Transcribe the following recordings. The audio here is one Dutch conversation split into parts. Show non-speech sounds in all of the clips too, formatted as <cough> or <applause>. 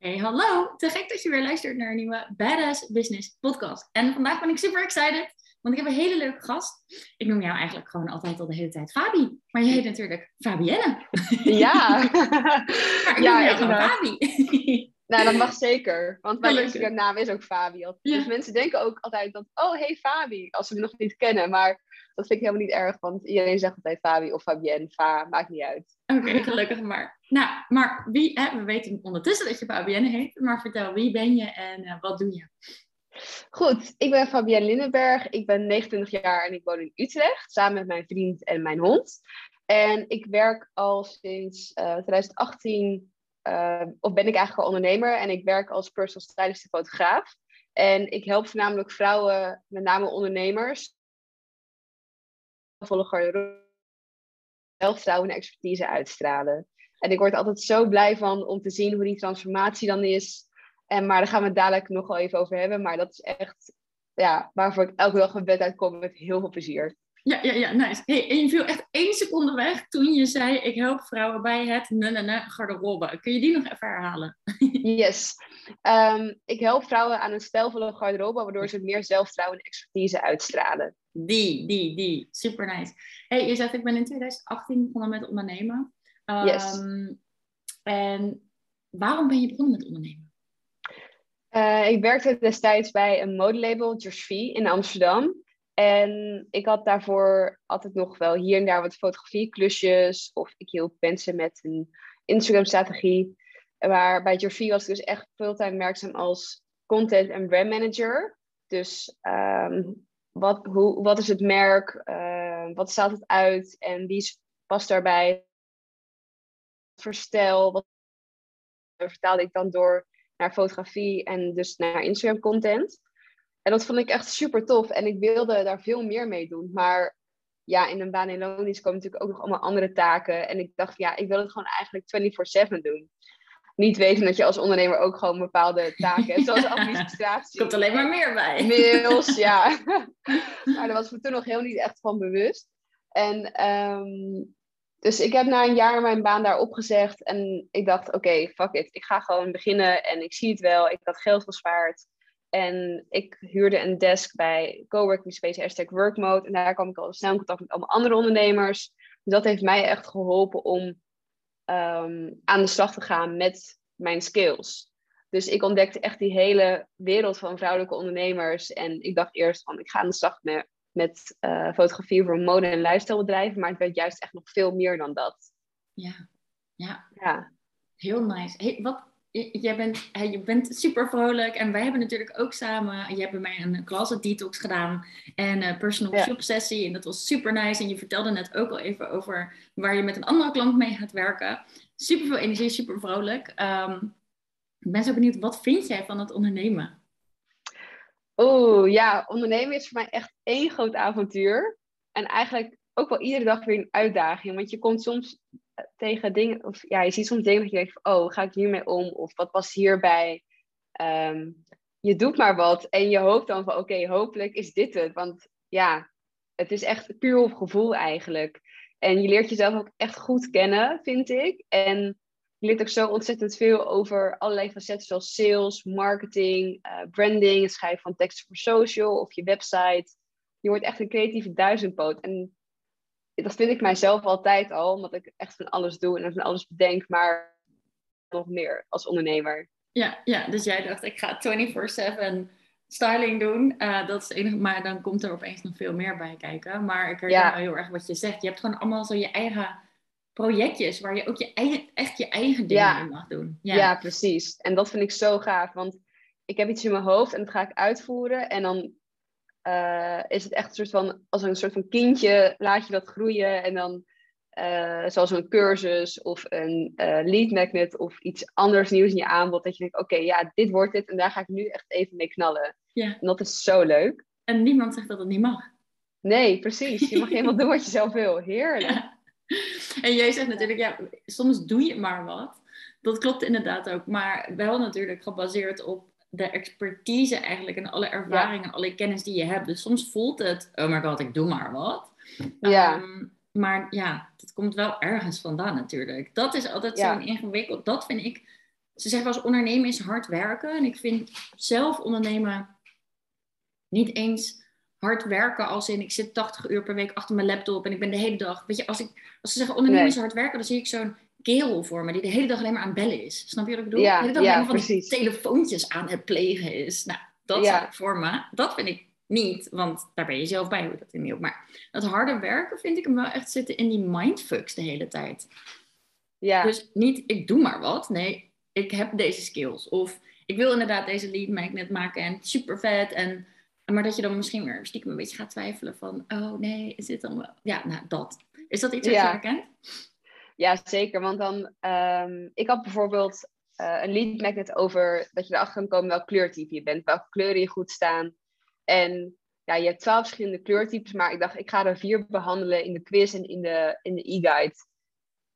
Hey, hallo. Te gek dat je weer luistert naar een nieuwe Badass Business podcast. En vandaag ben ik super excited, want ik heb een hele leuke gast. Ik noem jou eigenlijk gewoon altijd al de hele tijd Fabi. Maar je heet natuurlijk Fabienne. Ja. <laughs> maar ik Ja, noem jou gewoon. Fabi. Nou, dat mag zeker. Want mijn leuk. Instagram naam is ook Fabi. Ja. Dus mensen denken ook altijd dat, oh, hey Fabi, als ze me nog niet kennen. Maar dat vind ik helemaal niet erg, want iedereen zegt altijd Fabi of Fabienne, Fa, maakt niet uit. Oké, <laughs> gelukkig maar. Nou, maar wie, hè, we weten ondertussen dat je Fabienne heet. Maar vertel, wie ben je en eh, wat doe je? Goed, ik ben Fabienne Lindenberg. Ik ben 29 jaar en ik woon in Utrecht, samen met mijn vriend en mijn hond. En ik werk al sinds eh, 2018, eh, of ben ik eigenlijk al ondernemer. En ik werk als personal stylist en fotograaf. En ik help voornamelijk vrouwen, met name ondernemers, volle garderobe, zelfvertrouwen en expertise uitstralen. En ik word altijd zo blij van om te zien hoe die transformatie dan is. En, maar daar gaan we het dadelijk nog wel even over hebben. Maar dat is echt ja, waarvoor ik elke dag mijn bed uitkom met heel veel plezier. Ja, ja, ja, nice. Hey, en je viel echt één seconde weg toen je zei: Ik help vrouwen bij het ne, garderobe. Kun je die nog even herhalen? <laughs> Yes. Ehm, ik help vrouwen aan een stijlvolle garderobe, waardoor ze meer zelfvertrouwen en expertise uitstralen. Die, die, die. Super nice. Hey, je zegt: Ik ben in 2018 begonnen met ondernemen. Yes. Ehm, En waarom ben je begonnen met ondernemen? Eh, ik werkte destijds bij een modelabel, V, in Amsterdam. En ik had daarvoor altijd nog wel hier en daar wat fotografieklusjes. Of ik hielp mensen met een Instagram-strategie. Maar bij V was ik dus echt fulltime werkzaam als content en brand manager. Dus ehm, wat, hoe, wat is het merk? Eh, wat staat het uit? En wie past daarbij? Stijl? Wat vertaalde ik dan door naar fotografie en dus naar Instagram content. En dat vond ik echt super tof. En ik wilde daar veel meer mee doen. Maar ja, in een baan in loondienst komen natuurlijk ook nog allemaal andere taken. En ik dacht, ja, ik wil het gewoon eigenlijk 24-7 doen. Niet weten dat je als ondernemer ook gewoon bepaalde taken hebt, zoals Er <laughs> administratie. komt alleen maar meer bij. Mails, <laughs> ja. <laughs> maar daar was ik me toen nog heel niet echt van bewust. En ehm, dus ik heb na een jaar mijn baan daar opgezegd. En ik dacht, oké, fuck it. Ik ga gewoon beginnen en ik zie het wel. Ik had geld gespaard. En ik huurde een desk bij Coworking Space, hashtag Workmode. En daar kwam ik al snel in contact met allemaal andere ondernemers. Dus dat heeft mij echt geholpen om ehm, aan de slag te gaan met mijn skills. Dus ik ontdekte echt die hele wereld van vrouwelijke ondernemers. En ik dacht eerst van, ik ga aan de slag met, met eh, fotografie voor mode- en lifestylebedrijven. Maar het werd juist echt nog veel meer dan dat. Ja, ja. Ja, Heel nice. Hey, wat, jij bent, je bent super vrolijk en wij hebben natuurlijk ook samen, je hebt bij mij een closet detox gedaan en een personal Ja. shop sessie en dat was super nice en je vertelde net ook al even over waar je met een andere klant mee gaat werken. Super veel energie, super vrolijk. Ehm, ik ben zo benieuwd, wat vind jij van het ondernemen? Oeh, ja, ondernemen is voor mij echt één groot avontuur. En eigenlijk ook wel iedere dag weer een uitdaging. Want je komt soms eh, tegen dingen, of ja, je ziet soms dingen dat je denkt van, oh, ga ik hiermee om? Of wat past hierbij? Ehm, je doet maar wat en je hoopt dan van, oké, hopelijk is dit het. Want ja, het is echt puur op gevoel eigenlijk. En je leert jezelf ook echt goed kennen, vind ik. En je leert ook zo ontzettend veel over allerlei facetten zoals sales, marketing, eh, branding, het schrijven van teksten voor social of je website. Je wordt echt een creatieve duizendpoot. En dat vind ik mijzelf altijd al, omdat ik echt van alles doe en van alles bedenk, maar nog meer als ondernemer. Ja, ja, dus jij dacht, ik ga 24-7 styling doen. Eh, dat is het enige, maar dan komt er opeens nog veel meer bij kijken. Maar ik herken Ja. heel erg wat je zegt. Je hebt gewoon allemaal zo je eigen projectjes waar je ook je eigen, echt je eigen dingen Ja. in mag doen. Ja. precies. En dat vind ik zo gaaf, want ik heb iets in mijn hoofd en dat ga ik uitvoeren. En dan eh, is het echt een soort van, als een soort van kindje, laat je dat groeien. En dan, eh, zoals een cursus of een eh, lead magnet of iets anders nieuws in je aanbod. Dat je denkt, oké, ja, dit wordt het en daar ga ik nu echt even mee knallen. Ja. En dat is zo leuk. En niemand zegt dat het niet mag. Nee, precies. Je mag helemaal doen wat je zelf wil. Heerlijk. Ja. <laughs> En jij zegt natuurlijk, ja, soms doe je maar wat. Dat klopt inderdaad ook, maar wel natuurlijk gebaseerd op de expertise eigenlijk en alle ervaring en alle kennis die je hebt. Dus soms voelt het, oh my god, ik doe maar wat. Ja. Ehm, maar ja, dat komt wel ergens vandaan natuurlijk. Dat is altijd Ja. zo'n ingewikkeld. Dat vind ik ze zeggen eens ondernemen is hard werken. En ik vind zelf ondernemen niet eens hard werken als in ik zit 80 uur per week achter mijn laptop en ik ben de hele dag. Weet je, als, ik, als ze zeggen ondernemen is hard werken, dan zie ik zo'n kerel voor me die de hele dag alleen maar aan bellen is. Snap je wat ik bedoel? Ja, de hele dag ja, alleen maar van precies. telefoontjes aan het plegen is. Nou, dat Ja. voor me. Dat vind ik niet, want daar ben je zelf bij, hoe dat in niet op. Maar dat harde werken vind ik hem wel echt zitten in die mindfucks de hele tijd. Ja, Dus niet, ik doe maar wat. Nee, ik heb deze skills. Of ik wil inderdaad deze lead magnet maken en super vet. En, maar dat je dan misschien weer stiekem een beetje gaat twijfelen van, oh nee, is dit dan wel... Ja, nou dat. Is dat iets wat je herkent? Ja, zeker. Want dan, ehm, ik had bijvoorbeeld eh, een lead magnet over dat je erachter kan komen welk kleurtype je bent, welke kleuren je goed staan. En ja, je hebt twaalf verschillende kleurtypes, maar ik dacht, ik ga er vier behandelen in de quiz en in de in de e-guide.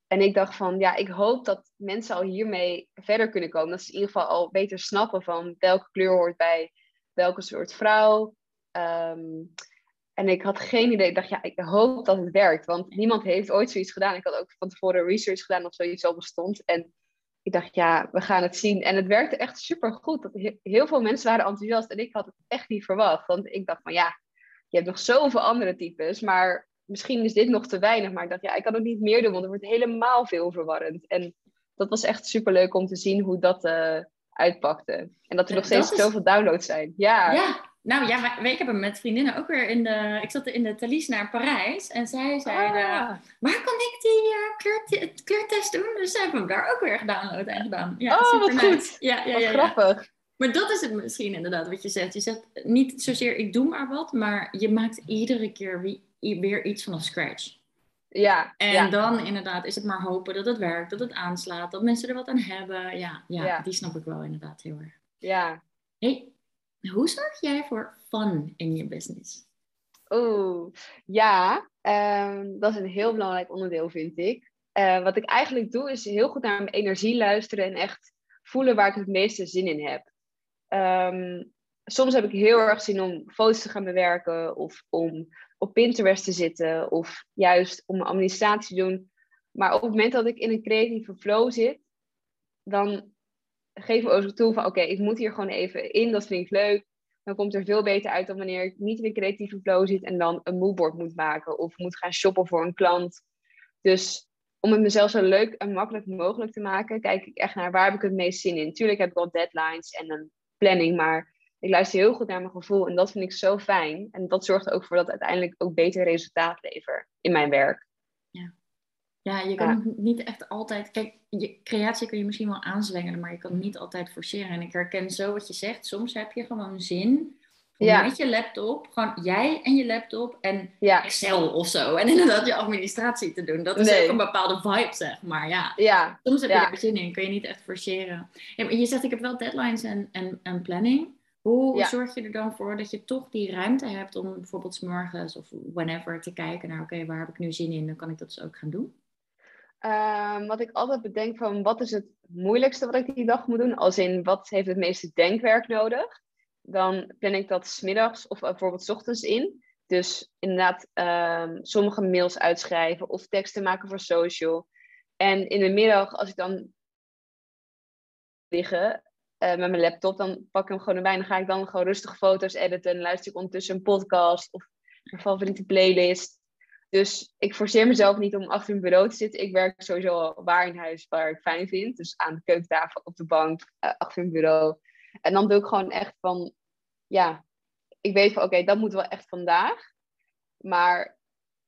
En ik dacht van, ja, ik hoop dat mensen al hiermee verder kunnen komen. Dat ze in ieder geval al beter snappen van welke kleur hoort bij welke soort vrouw. Ehm, en ik had geen idee. Ik dacht, ja, ik hoop dat het werkt. Want niemand heeft ooit zoiets gedaan. Ik had ook van tevoren research gedaan of zoiets al bestond. En ik dacht, ja, we gaan het zien. En het werkte echt super goed. Heel veel mensen waren enthousiast. En ik had het echt niet verwacht. Want ik dacht van, ja, je hebt nog zoveel andere types. Maar misschien is dit nog te weinig. Maar ik dacht, ja, ik kan ook niet meer doen. Want er wordt helemaal veel verwarrend. En dat was echt super leuk om te zien hoe dat eh, uitpakte. En dat er nog steeds is- zoveel downloads zijn. Ja, Ja, nou ja, wij- ik heb hem met vriendinnen ook weer in de... Ik zat in de Thalys naar Parijs en zij zeiden... Ah. Waar kan ik die eh, kleurte- kleurtest doen? Dus zij hebben hem daar ook weer gedownload en gedaan. Ja, Oh, wat goed. Ja, ja, wat ja, ja. grappig. Maar dat is het misschien inderdaad wat je zegt. Je zegt niet zozeer ik doe maar wat, maar je maakt iedere keer wie- weer iets vanaf scratch. Ja, En ja. dan inderdaad is het maar hopen dat het werkt, dat het aanslaat, dat mensen er wat aan hebben. Ja, ja, Ja. die snap ik wel inderdaad heel erg. ja. Hey, hoe zorg jij voor fun in je business? Oeh, ja, ehm, dat is een heel belangrijk onderdeel, vind ik. Eh, wat ik eigenlijk doe, is heel goed naar mijn energie luisteren en echt voelen waar ik het meeste zin in heb. Ehm, soms heb ik heel erg zin om foto's te gaan bewerken of om op Pinterest te zitten of juist om administratie te doen. Maar op het moment dat ik in een creatieve flow zit, dan geef me ook toe van oké, ik moet hier gewoon even in, dat vind ik leuk dan komt er veel beter uit dan wanneer ik niet in een creatieve flow zit en dan een moodboard moet maken of moet gaan shoppen voor een klant. Dus om het mezelf zo leuk en makkelijk mogelijk te maken, kijk ik echt naar waar heb ik het meest zin in. Tuurlijk heb ik wel deadlines en een planning, maar ik luister heel goed naar mijn gevoel en dat vind ik zo fijn. En dat zorgt er ook voor dat uiteindelijk ook beter resultaat lever in mijn werk. Ja, je kan Ja. niet echt altijd. Kijk, je creatie kun je misschien wel aanzwengelen, maar je kan het niet altijd forceren. En ik herken zo wat je zegt. Soms heb je gewoon zin om Ja. met je laptop, gewoon jij en je laptop en Ja, Excel of zo. En inderdaad je administratie te doen. Dat is Nee. ook een bepaalde vibe, zeg maar. Ja, ja, soms heb je daar zin in, kun je niet echt forceren. Ja, maar je zegt, ik heb wel deadlines en, en, en planning. Hoe Ja. zorg je er dan voor dat je toch die ruimte hebt om bijvoorbeeld 's morgens of whenever te kijken naar, oké, waar heb ik nu zin in? Dan kan ik dat dus ook gaan doen. Ehm, wat ik altijd bedenk van wat is het moeilijkste wat ik die dag moet doen? Als in wat heeft het meeste denkwerk nodig? Dan plan ik dat smiddags of bijvoorbeeld ochtends in. Dus inderdaad ehm, sommige mails uitschrijven of teksten maken voor social. En in de middag, als ik dan liggen eh, met mijn laptop, dan pak ik hem gewoon erbij. En dan ga ik dan gewoon rustig foto's editen. En luister ik ondertussen een podcast of mijn favoriete playlist. Dus ik forceer mezelf niet om achter een bureau te zitten. Ik werk sowieso waar in huis waar ik fijn vind. Dus aan de keukentafel, op de bank, eh, achter een bureau. En dan doe ik gewoon echt van, ja, ik weet van oké, dat moet wel echt vandaag. Maar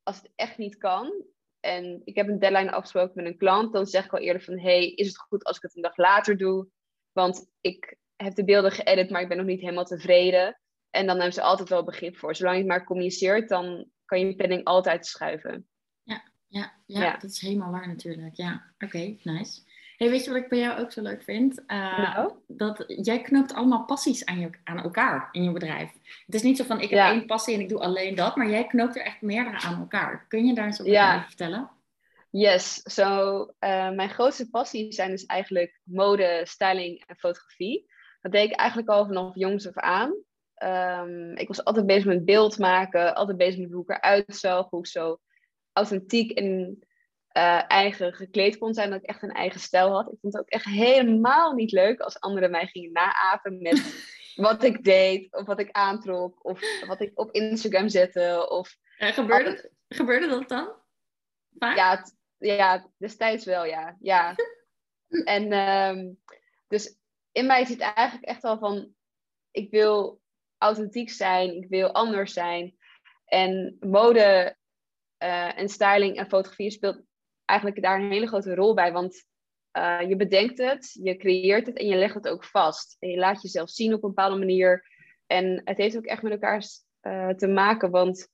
als het echt niet kan en ik heb een deadline afgesproken met een klant, dan zeg ik al eerder van hey, is het goed als ik het een dag later doe? Want ik heb de beelden geëdit, maar ik ben nog niet helemaal tevreden. En dan hebben ze altijd wel begrip voor. Zolang je het maar communiceert, dan kan je planning altijd schuiven. Ja, ja, Ja. dat is helemaal waar natuurlijk. Ja, oké, nice. Hey, weet je wat ik bij jou ook zo leuk vind? Uh, Nou? Dat jij knoopt allemaal passies aan, je, aan elkaar in je bedrijf. Het is niet zo van ik heb Ja. één passie en ik doe alleen dat, maar jij knoopt er echt meerdere aan elkaar. Kun je daar eens wat Ja. over vertellen? Yes, zo eh, mijn grootste passies zijn dus eigenlijk mode, styling en fotografie. Dat deed ik eigenlijk al vanaf jongs af aan. Ehm, ik was altijd bezig met beeld maken, altijd bezig met hoe ik eruit zag, hoe ik zo authentiek en uh, eigen gekleed kon zijn, dat ik echt een eigen stijl had. Ik vond het ook echt helemaal niet leuk als anderen mij gingen naapen met <laughs> wat ik deed, of wat ik aantrok, of wat ik op Instagram zette. Of gebeurde, gebeurde dat dan? Ja, ja, destijds wel, ja. ja. <laughs> en um, dus in mij zit eigenlijk echt al van, ik wil authentiek zijn, ik wil anders zijn. En mode uh, en styling en fotografie speelt eigenlijk daar een hele grote rol bij. Want uh, je bedenkt het, je creëert het en je legt het ook vast. En je laat jezelf zien op een bepaalde manier. En het heeft ook echt met elkaar uh, te maken. Want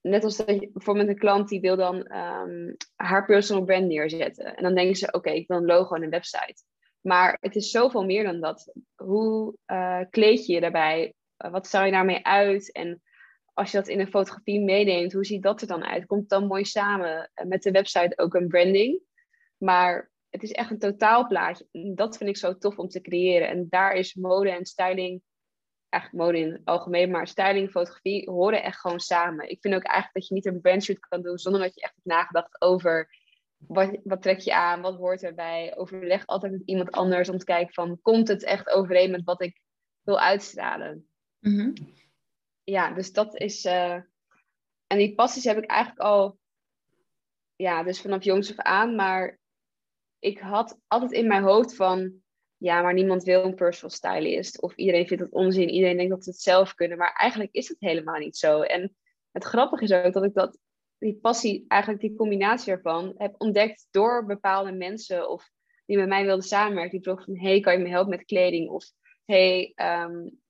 net als dat je, bijvoorbeeld een klant die wil dan um, haar personal brand neerzetten. En dan denken ze, oké, ik wil een logo en een website. Maar het is zoveel meer dan dat. Hoe kleed je je daarbij? Wat zou je daarmee uit? En als je dat in een fotografie meeneemt, hoe ziet dat er dan uit? Komt het dan mooi samen? Met de website ook een branding. Maar het is echt een totaalplaatje. Dat vind ik zo tof om te creëren. En daar is mode en styling, eigenlijk mode in het algemeen, maar styling en fotografie horen echt gewoon samen. Ik vind ook eigenlijk dat je niet een brandshoot kan doen zonder dat je echt hebt nagedacht over wat, wat trek je aan, wat hoort erbij. Overleg altijd met iemand anders om te kijken van, komt het echt overeen met wat ik wil uitstralen? Mm ja, dus dat is. Uh... en die passies heb ik eigenlijk al. Ja, dus vanaf jongs af aan. Maar ik had altijd in mijn hoofd van. Ja, maar niemand wil een personal stylist. Of iedereen vindt het onzin. Iedereen denkt dat ze het zelf kunnen. Maar eigenlijk is het helemaal niet zo. En het grappige is ook dat ik dat, die passie, eigenlijk die combinatie ervan, heb ontdekt door bepaalde mensen. Of die met mij wilden samenwerken. Die vroegen van, hey, kan je me helpen met kleding? Of, hey, um,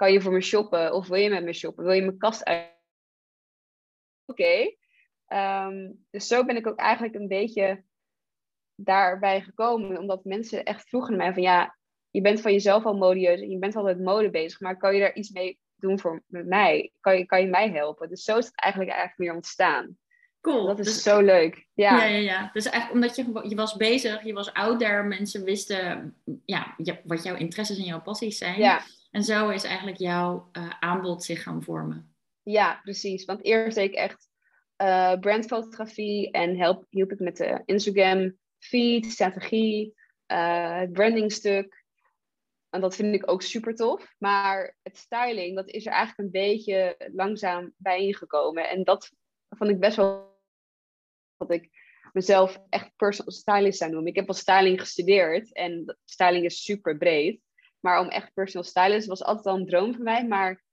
kan je voor me shoppen? Of wil je met me shoppen? Wil je mijn kast uit? Oké. Ehm, dus zo ben ik ook eigenlijk een beetje daarbij gekomen. Omdat mensen echt vroegen mij van ja, je bent van jezelf al modieus en je bent al met mode bezig. Maar kan je daar iets mee doen voor met mij? Kan je, kan je mij helpen? Dus zo is het eigenlijk, eigenlijk meer ontstaan. Cool. Dat is dus, zo leuk. Ja. ja, ja, ja. Dus eigenlijk omdat je, je was bezig, je was out there, mensen wisten ja, wat jouw interesses en jouw passies zijn. Ja. En zo is eigenlijk jouw uh, aanbod zich gaan vormen. Ja, precies. Want eerst deed ik echt uh, brandfotografie en help, hielp ik met de Instagram feed, strategie, uh, het brandingstuk. En dat vind ik ook super tof. Maar het styling, dat is er eigenlijk een beetje langzaam bij ingekomen. En dat vond ik best wel dat ik mezelf echt personal stylist zou noemen. Ik heb al styling gestudeerd en styling is super breed. Maar om echt personal stylist was altijd al een droom van mij. Maar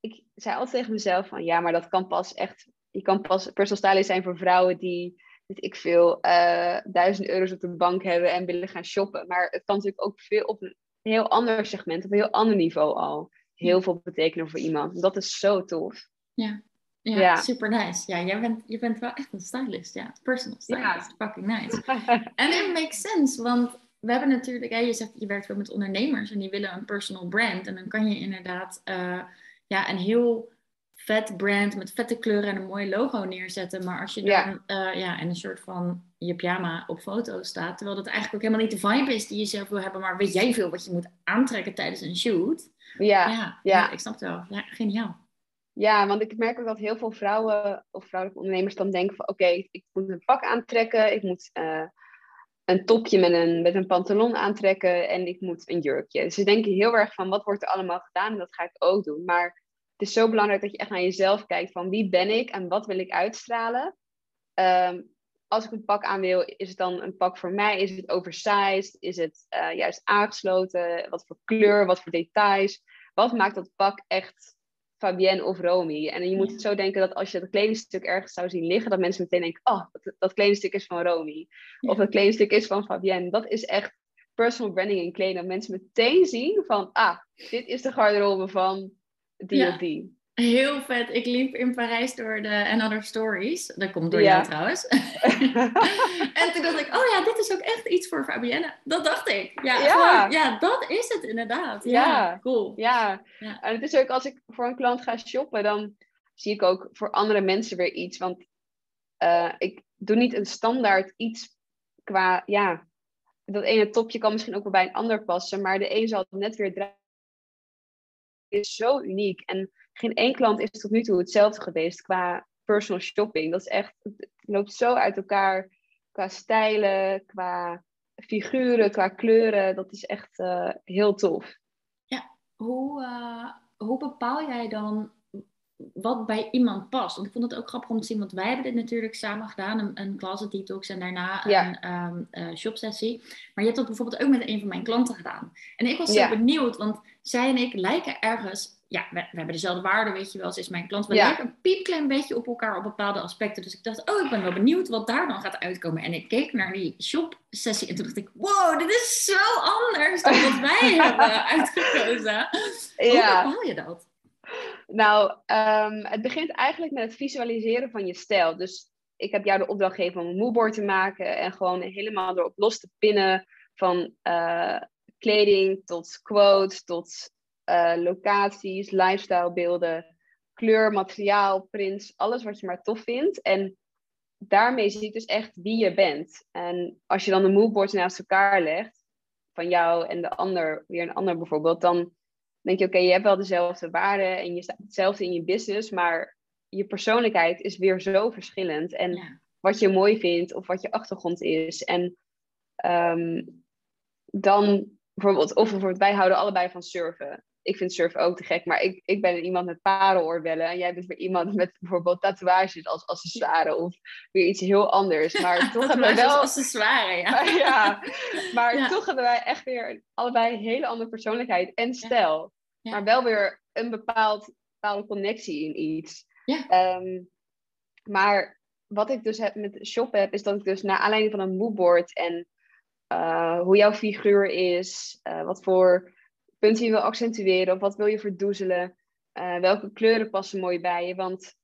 ik zei altijd tegen mezelf van ja, maar dat kan pas echt. Je kan pas personal stylist zijn voor vrouwen die, weet ik veel, uh, duizend euro's op de bank hebben en willen gaan shoppen. Maar het kan natuurlijk ook veel op een heel ander segment, op een heel ander niveau al heel veel betekenen voor iemand. Dat is zo tof. Ja. Ja, super nice. Ja, jij bent, je bent wel echt een stylist. Ja, personal stylist. Ja. Fucking nice. <laughs> En it makes sense, want we hebben natuurlijk, hè, je zegt je werkt veel met ondernemers en die willen een personal brand. En dan kan je inderdaad uh, ja, een heel vet brand met vette kleuren en een mooi logo neerzetten. Maar als je dan ja. Uh, ja, in een soort van je pyjama op foto staat, terwijl dat eigenlijk ook helemaal niet de vibe is die je zelf wil hebben, maar weet jij veel wat je moet aantrekken tijdens een shoot? Ja, ja, ja. ik snap het wel. Ja, geniaal. Ja, want ik merk ook dat heel veel vrouwen of vrouwelijke ondernemers dan denken van oké, ik moet een pak aantrekken, ik moet uh, een topje met een, met een pantalon aantrekken en ik moet een jurkje. Dus ze denken heel erg van wat wordt er allemaal gedaan en dat ga ik ook doen. Maar het is zo belangrijk dat je echt naar jezelf kijkt van wie ben ik en wat wil ik uitstralen. Um, als ik een pak aan wil, is het dan een pak voor mij? Is het oversized? Is het uh, juist aangesloten? Wat voor kleur? Wat voor details? Wat maakt dat pak echt Fabienne of Romy. En je moet het zo denken dat als je dat kledingstuk ergens zou zien liggen, dat mensen meteen denken, oh, dat, dat kledingstuk is van Romy. Of dat kledingstuk is van Fabienne. Dat is echt personal branding in kleding. Dat mensen meteen zien van, ah, dit is de garderobe van die ja. of die. Heel vet. Ik liep in Parijs door de Another Stories. Dat komt door jou trouwens. <laughs> en toen dacht ik, oh ja, dit is ook echt iets voor Fabienne. Dat dacht ik. Ja, ja. ja dat is het inderdaad. Ja, cool. Ja. en het is ook als ik voor een klant ga shoppen, dan zie ik ook voor andere mensen weer iets. Want uh, ik doe niet een standaard iets qua, ja, dat ene topje kan misschien ook wel bij een ander passen, maar de een zal het net weer draaien. Is zo uniek. En geen één klant is tot nu toe hetzelfde geweest qua personal shopping. Dat is echt, het loopt zo uit elkaar. qua stijlen, qua figuren, qua kleuren. Dat is echt uh, heel tof. Ja, hoe, uh, hoe bepaal jij dan wat bij iemand past. Want ik vond het ook grappig om te zien, want wij hebben dit natuurlijk samen gedaan, een, een closet detox en daarna een um, uh, shopsessie. Maar je hebt dat bijvoorbeeld ook met een van mijn klanten gedaan. En ik was zo benieuwd, want zij en ik lijken ergens, ja, we, we, hebben dezelfde waarden, weet je wel, ze is mijn klant. We lijken een piepklein beetje op elkaar op bepaalde aspecten. Dus ik dacht, oh, ik ben wel benieuwd wat daar dan gaat uitkomen. En ik keek naar die shopsessie en toen dacht ik, wow, dit is zo anders dan wat wij <laughs> hebben uitgekozen. Hoe bepaal je dat? Nou, um, het begint eigenlijk met het visualiseren van je stijl. Dus ik heb jou de opdracht gegeven om een moodboard te maken en gewoon helemaal erop los te pinnen van uh, kleding tot quotes, tot uh, locaties, lifestylebeelden, kleur, materiaal, prints, alles wat je maar tof vindt. En daarmee zie je dus echt wie je bent. En als je dan de moodboards naast elkaar legt, van jou en de ander, weer een ander bijvoorbeeld, dan denk je, oké, je hebt wel dezelfde waarden en je staat hetzelfde in je business, maar je persoonlijkheid is weer zo verschillend. En wat je mooi vindt of wat je achtergrond is. En um, dan bijvoorbeeld, of bijvoorbeeld, wij houden allebei van surfen ik vind surfen ook te gek, maar ik, ik ben iemand met parenoorbellen en jij bent weer iemand <laughs> met bijvoorbeeld tatoeages als accessoire of weer iets heel anders. Maar <laughs> toch hebben we wel. accessoire, ja. ja, <laughs> maar toch hebben wij echt weer allebei een hele andere persoonlijkheid en stijl. Maar wel weer een bepaald, bepaalde connectie in iets. Ja. Um, maar wat ik dus heb met shop heb, is dat ik dus naar aanleiding van een moodboard en uh, hoe jouw figuur is, uh, wat voor punten je wil accentueren of wat wil je verdoezelen. Uh, welke kleuren passen mooi bij je? Want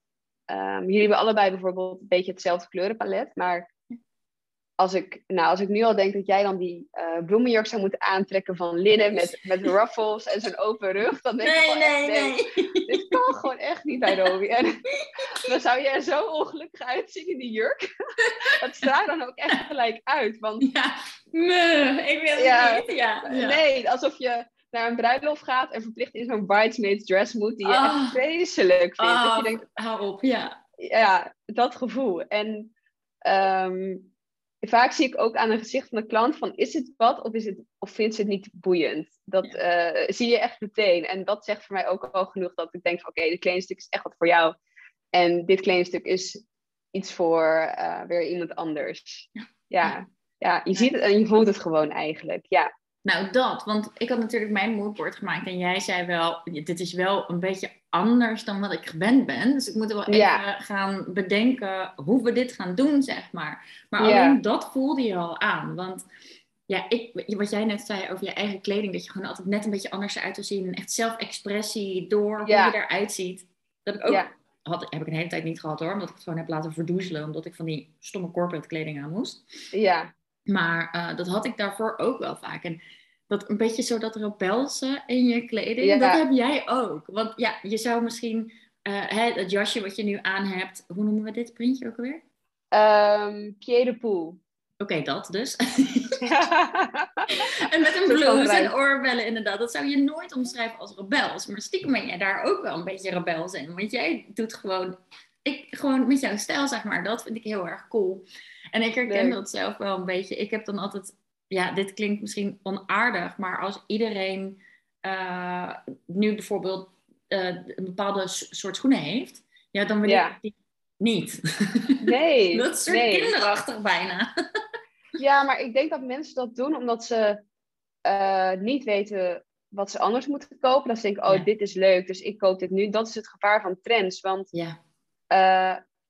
um, jullie hebben allebei bijvoorbeeld een beetje hetzelfde kleurenpalet. Maar als ik, nou, als ik nu al denk dat jij dan die uh, bloemenjurk zou moeten aantrekken van linnen met, met <laughs> ruffles en zo'n open rug, dan denk nee, ik nee, nee, dit kan gewoon echt niet bij Robbie. En <laughs> dan zou je er zo ongelukkig uitzien in die jurk. <laughs> Dat straalt dan ook echt gelijk uit. Want, ja, me, ik wil het niet. Ja, ja. Nee, alsof je naar een bruiloft gaat en verplicht in zo'n bridesmaid dress moet, die je echt ah. vreselijk vindt. Oh, dat je denkt, hou op, ja. Ja, dat gevoel. En um, vaak zie ik ook aan een gezicht van de klant van, is het wat of, is het, of vindt ze het niet boeiend? Dat uh, zie je echt meteen. En dat zegt voor mij ook al genoeg dat ik denk van, oké, dit kleding is echt wat voor jou. En dit kleding is iets voor uh, weer iemand anders. Ja. ja. Ja, je ziet het en je voelt het gewoon eigenlijk. Ja. Nou, dat. Want ik had natuurlijk mijn moodboard gemaakt. En jij zei wel, dit is wel een beetje anders dan wat ik gewend ben. Dus ik moet er wel even gaan bedenken hoe we dit gaan doen, zeg maar. Maar alleen dat voelde je al aan. Want ja, ik, wat jij net zei over je eigen kleding. Dat je gewoon altijd net een beetje anders eruit wil zien. En echt zelfexpressie door hoe je eruit ziet. Dat ik ook... Had, heb ik een hele tijd niet gehad hoor. Omdat ik het gewoon heb laten verdoezelen. Omdat ik van die stomme corporate kleding aan moest. Ja. Maar uh, dat had ik daarvoor ook wel vaak. En dat een beetje zo dat rebelse in je kleding, dat heb jij ook. Want ja, je zou misschien uh, hè, het jasje wat je nu aan hebt, hoe noemen we dit printje ook alweer? Um, Pied de Poel. Oké, dat dus. <laughs> en met een blouse en oorbellen inderdaad. Dat zou je nooit omschrijven als rebels. Maar stiekem ben jij daar ook wel een beetje rebels in. Want jij doet gewoon, ik, gewoon met jouw stijl, zeg maar. Dat vind ik heel erg cool. En ik herken dat zelf wel een beetje. Ik heb dan altijd, ja, dit klinkt misschien onaardig, maar als iedereen uh, nu bijvoorbeeld uh, een bepaalde soort schoenen heeft, ja, dan wil ik die niet. <laughs> Nee. dat is soort nee. kinderachtig bijna. <laughs> ja, maar ik denk dat mensen dat doen omdat ze uh, niet weten wat ze anders moeten kopen. Dat ze denken, oh, ja. dit is leuk, dus ik koop dit nu. Dat is het gevaar van trends. Want ja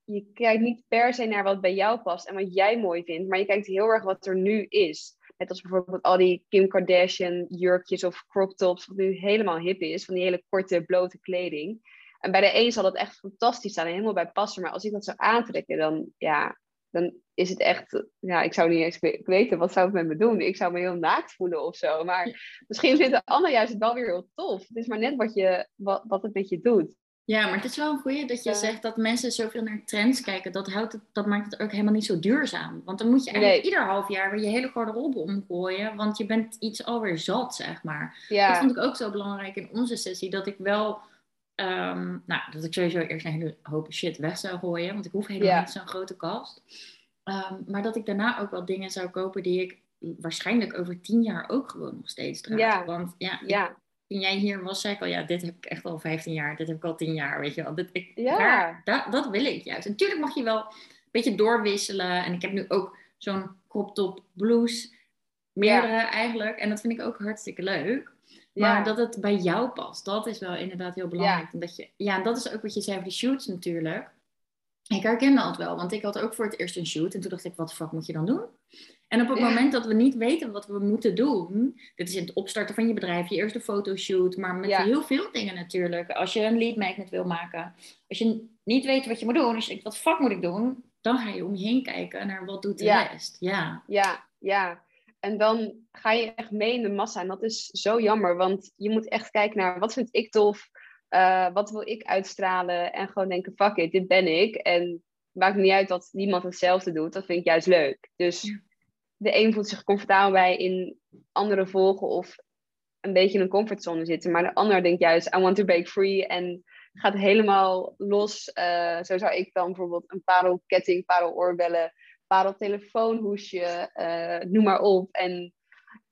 je kijkt niet per se naar wat bij jou past en wat jij mooi vindt, maar je kijkt heel erg wat er nu is. Net als bijvoorbeeld al die Kim Kardashian jurkjes of crop tops, wat nu helemaal hip is, van die hele korte, blote kleding. En bij de een zal dat echt fantastisch zijn en helemaal bij passen, maar als ik dat zou aantrekken, dan, ja, dan is het echt, ja, ik zou niet eens weten, wat zou het met me doen? Ik zou me heel naakt voelen of zo, maar misschien vindt de ander juist het wel weer heel tof. Het is maar net wat, je, wat, wat het met je doet. Ja, maar het is wel een goeie dat je zegt dat mensen zoveel naar trends kijken. Dat, houdt het, dat maakt het ook helemaal niet zo duurzaam. Want dan moet je eigenlijk ieder half jaar weer je hele garderobe omgooien. Want je bent iets alweer zat, zeg maar. Ja. Dat vond ik ook zo belangrijk in onze sessie. Dat ik wel... Um, nou, dat ik sowieso eerst een hele hoop shit weg zou gooien. Want ik hoef helemaal niet zo'n grote kast. Ehm, maar dat ik daarna ook wel dingen zou kopen die ik waarschijnlijk over tien jaar ook gewoon nog steeds draag. Want ja, Ja, toen jij hier was, zei ik al, ja, dit heb ik echt al 15 jaar, dit heb ik al 10 jaar, weet je wel. Dit, ik, Ja. daar- dat, dat wil ik juist. Natuurlijk mag je wel een beetje doorwisselen. En ik heb nu ook zo'n crop top blouse, meerdere eigenlijk. En dat vind ik ook hartstikke leuk. Maar ja. dat het bij jou past, dat is wel inderdaad heel belangrijk. Dat je, ja, en dat is ook wat je zei over die shoots natuurlijk. Ik herkende dat wel, want ik had ook voor het eerst een shoot. En toen dacht ik, wat de fuck moet je dan doen? En op het moment dat we niet weten wat we moeten doen, dit is in het opstarten van je bedrijf, je eerste fotoshoot, maar met Ja. heel veel dingen natuurlijk. Als je een lead magnet wil maken, als je niet weet wat je moet doen, als je denkt, wat fuck moet ik doen? Dan ga je om je heen kijken naar wat doet de Ja. rest. Ja, Ja, ja. En dan ga je echt mee in de massa. En dat is zo jammer, want je moet echt kijken naar wat vind ik tof, eh, wat wil ik uitstralen en gewoon denken, fuck it, dit ben ik. En maakt niet uit dat niemand hetzelfde doet, dat vind ik juist leuk. Dus. De een voelt zich comfortabel bij in andere volgen of een beetje in een comfortzone zitten. Maar de ander denkt juist, I want to break free en gaat helemaal los. Eh, zo zou ik dan bijvoorbeeld een parelketting, pareloorbellen, pareltelefoonhoesje, eh noem maar op. En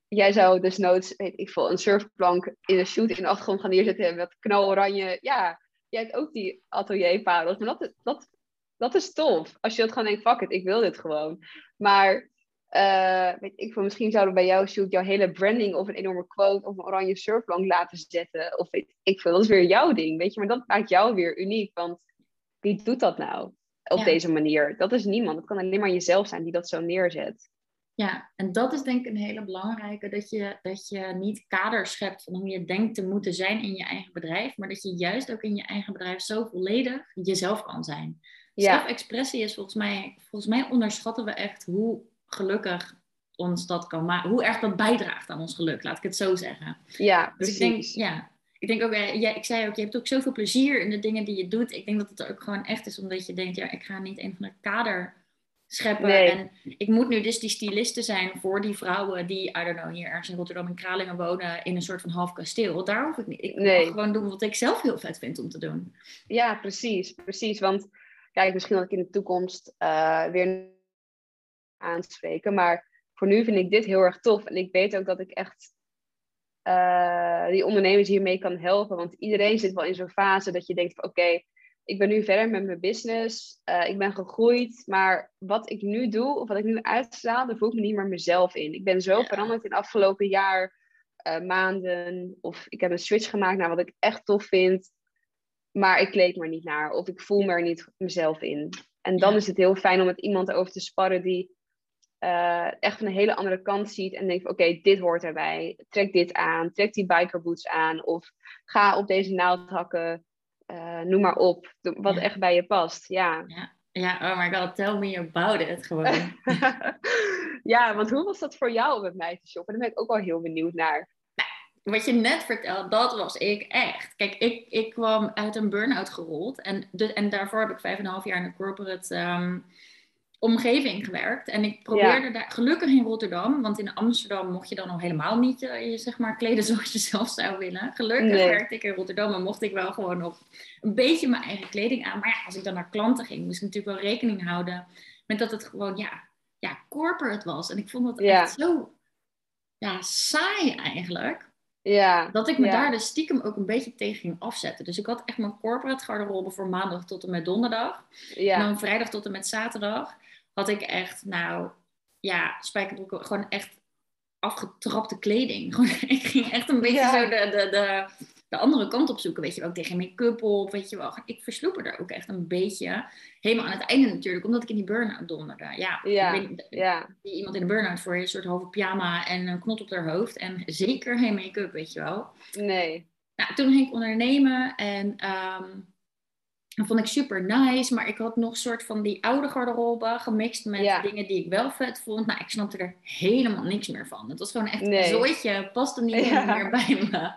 jij zou desnoods, weet ik veel, een surfplank in een shoot in de achtergrond gaan neerzetten met knaloranje. Ja, jij hebt ook die atelierparels. Maar dat, dat, dat is tof. Als je dat gewoon denkt, fuck it, ik wil dit gewoon. Maar eh, weet ik veel, misschien zouden we bij jouw shoot jouw hele branding of een enorme quote of een oranje surfplank laten zetten. Of weet ik veel, dat is weer jouw ding, weet je. Maar dat maakt jou weer uniek, want wie doet dat nou op Ja. deze manier? Dat is niemand. Het kan alleen maar jezelf zijn die dat zo neerzet. Ja, en dat is denk ik een hele belangrijke, dat je, dat je niet kaders schept van hoe je denkt te moeten zijn in je eigen bedrijf, maar dat je juist ook in je eigen bedrijf zo volledig jezelf kan zijn. Ja, Zelfexpressie is volgens mij, volgens mij onderschatten we echt hoe gelukkig ons dat kan maken, hoe erg dat bijdraagt aan ons geluk, laat ik het zo zeggen. ja Dus ik denk, precies. ja, ik denk ook, ja, ik zei ook, je hebt ook zoveel plezier in de dingen die je doet. Ik denk dat het er ook gewoon echt is, omdat je denkt, ja, ik ga niet een van de kader scheppen. Nee. En ik moet nu dus die styliste zijn voor die vrouwen die, I don't know, hier ergens in Rotterdam in Kralingen wonen in een soort van half kasteel. Daar hoef ik niet. Ik Nee. mag gewoon doen wat ik zelf heel vet vind om te doen. Ja, precies, precies. Want kijk, misschien dat ik in de toekomst eh, weer aanspreken. Maar voor nu vind ik dit heel erg tof. En ik weet ook dat ik echt eh, die ondernemers hiermee kan helpen. Want iedereen zit wel in zo'n fase dat je denkt van oké, ik ben nu verder met mijn business. eh, ik ben gegroeid. Maar wat ik nu doe, of wat ik nu uitstraal, daar voel ik me niet meer mezelf in. Ik ben zo Ja. veranderd in het afgelopen jaar, eh, maanden. Of ik heb een switch gemaakt naar wat ik echt tof vind. Maar ik kleed me er niet naar. Of ik voel me er niet mezelf in. En dan Ja. is het heel fijn om met iemand over te sparren die eh, echt van een hele andere kant ziet. En denkt oké, dit hoort erbij. Trek dit aan. Trek die bikerboots aan. Of ga op deze naald hakken. Eh, noem maar op. Wat Ja. echt bij je past. Ja. Ja, oh my god, tell me about it gewoon. <laughs> ja, want hoe was dat voor jou om met mij te shoppen? Daar ben ik ook wel heel benieuwd naar. Wat je net vertelde, dat was ik echt. Kijk, ik, ik kwam uit een burn-out gerold. En, de, en daarvoor heb ik vijf en een half jaar in een corporate ehm, omgeving gewerkt. En ik probeerde daar, gelukkig in Rotterdam, want in Amsterdam mocht je dan al helemaal niet eh, je, zeg maar, kleden <laughs> zoals je zelf zou willen. Gelukkig Nee. werkte ik in Rotterdam en mocht ik wel gewoon nog een beetje mijn eigen kleding aan. Maar ja, als ik dan naar klanten ging, moest ik natuurlijk wel rekening houden met dat het gewoon, ja, ja corporate was. En ik vond dat Ja. echt zo ja, saai eigenlijk. Ja. Dat ik me ja. daar dus stiekem ook een beetje tegen ging afzetten. Dus ik had echt mijn corporate garderobe voor maandag tot en met donderdag. En Ja. dan vrijdag tot en met zaterdag had ik echt, nou ja, spijkerbroeken, gewoon echt afgetrapte kleding. <laughs> Gewoon, ik ging echt een beetje Ja. zo de, de, de, de andere kant op zoeken. Weet je wel, geen make-up op, weet je wel. Ik versloep er ook echt een beetje. Helemaal aan het einde natuurlijk, omdat ik in die burn-out donderde. Ja, Ja. ik weet, Ja. iemand in de burn-out voor je een soort halve pyjama en een knot op haar hoofd. En zeker geen make-up, weet je wel. Nee. Nou, toen ging ik ondernemen en ehm, dat vond ik super nice. Maar ik had nog een soort van die oude garderobe gemixt met Ja. dingen die ik wel vet vond. Nou, ik snapte er helemaal niks meer van. Het was gewoon echt Nee. een zooitje, paste niet Ja. meer bij me.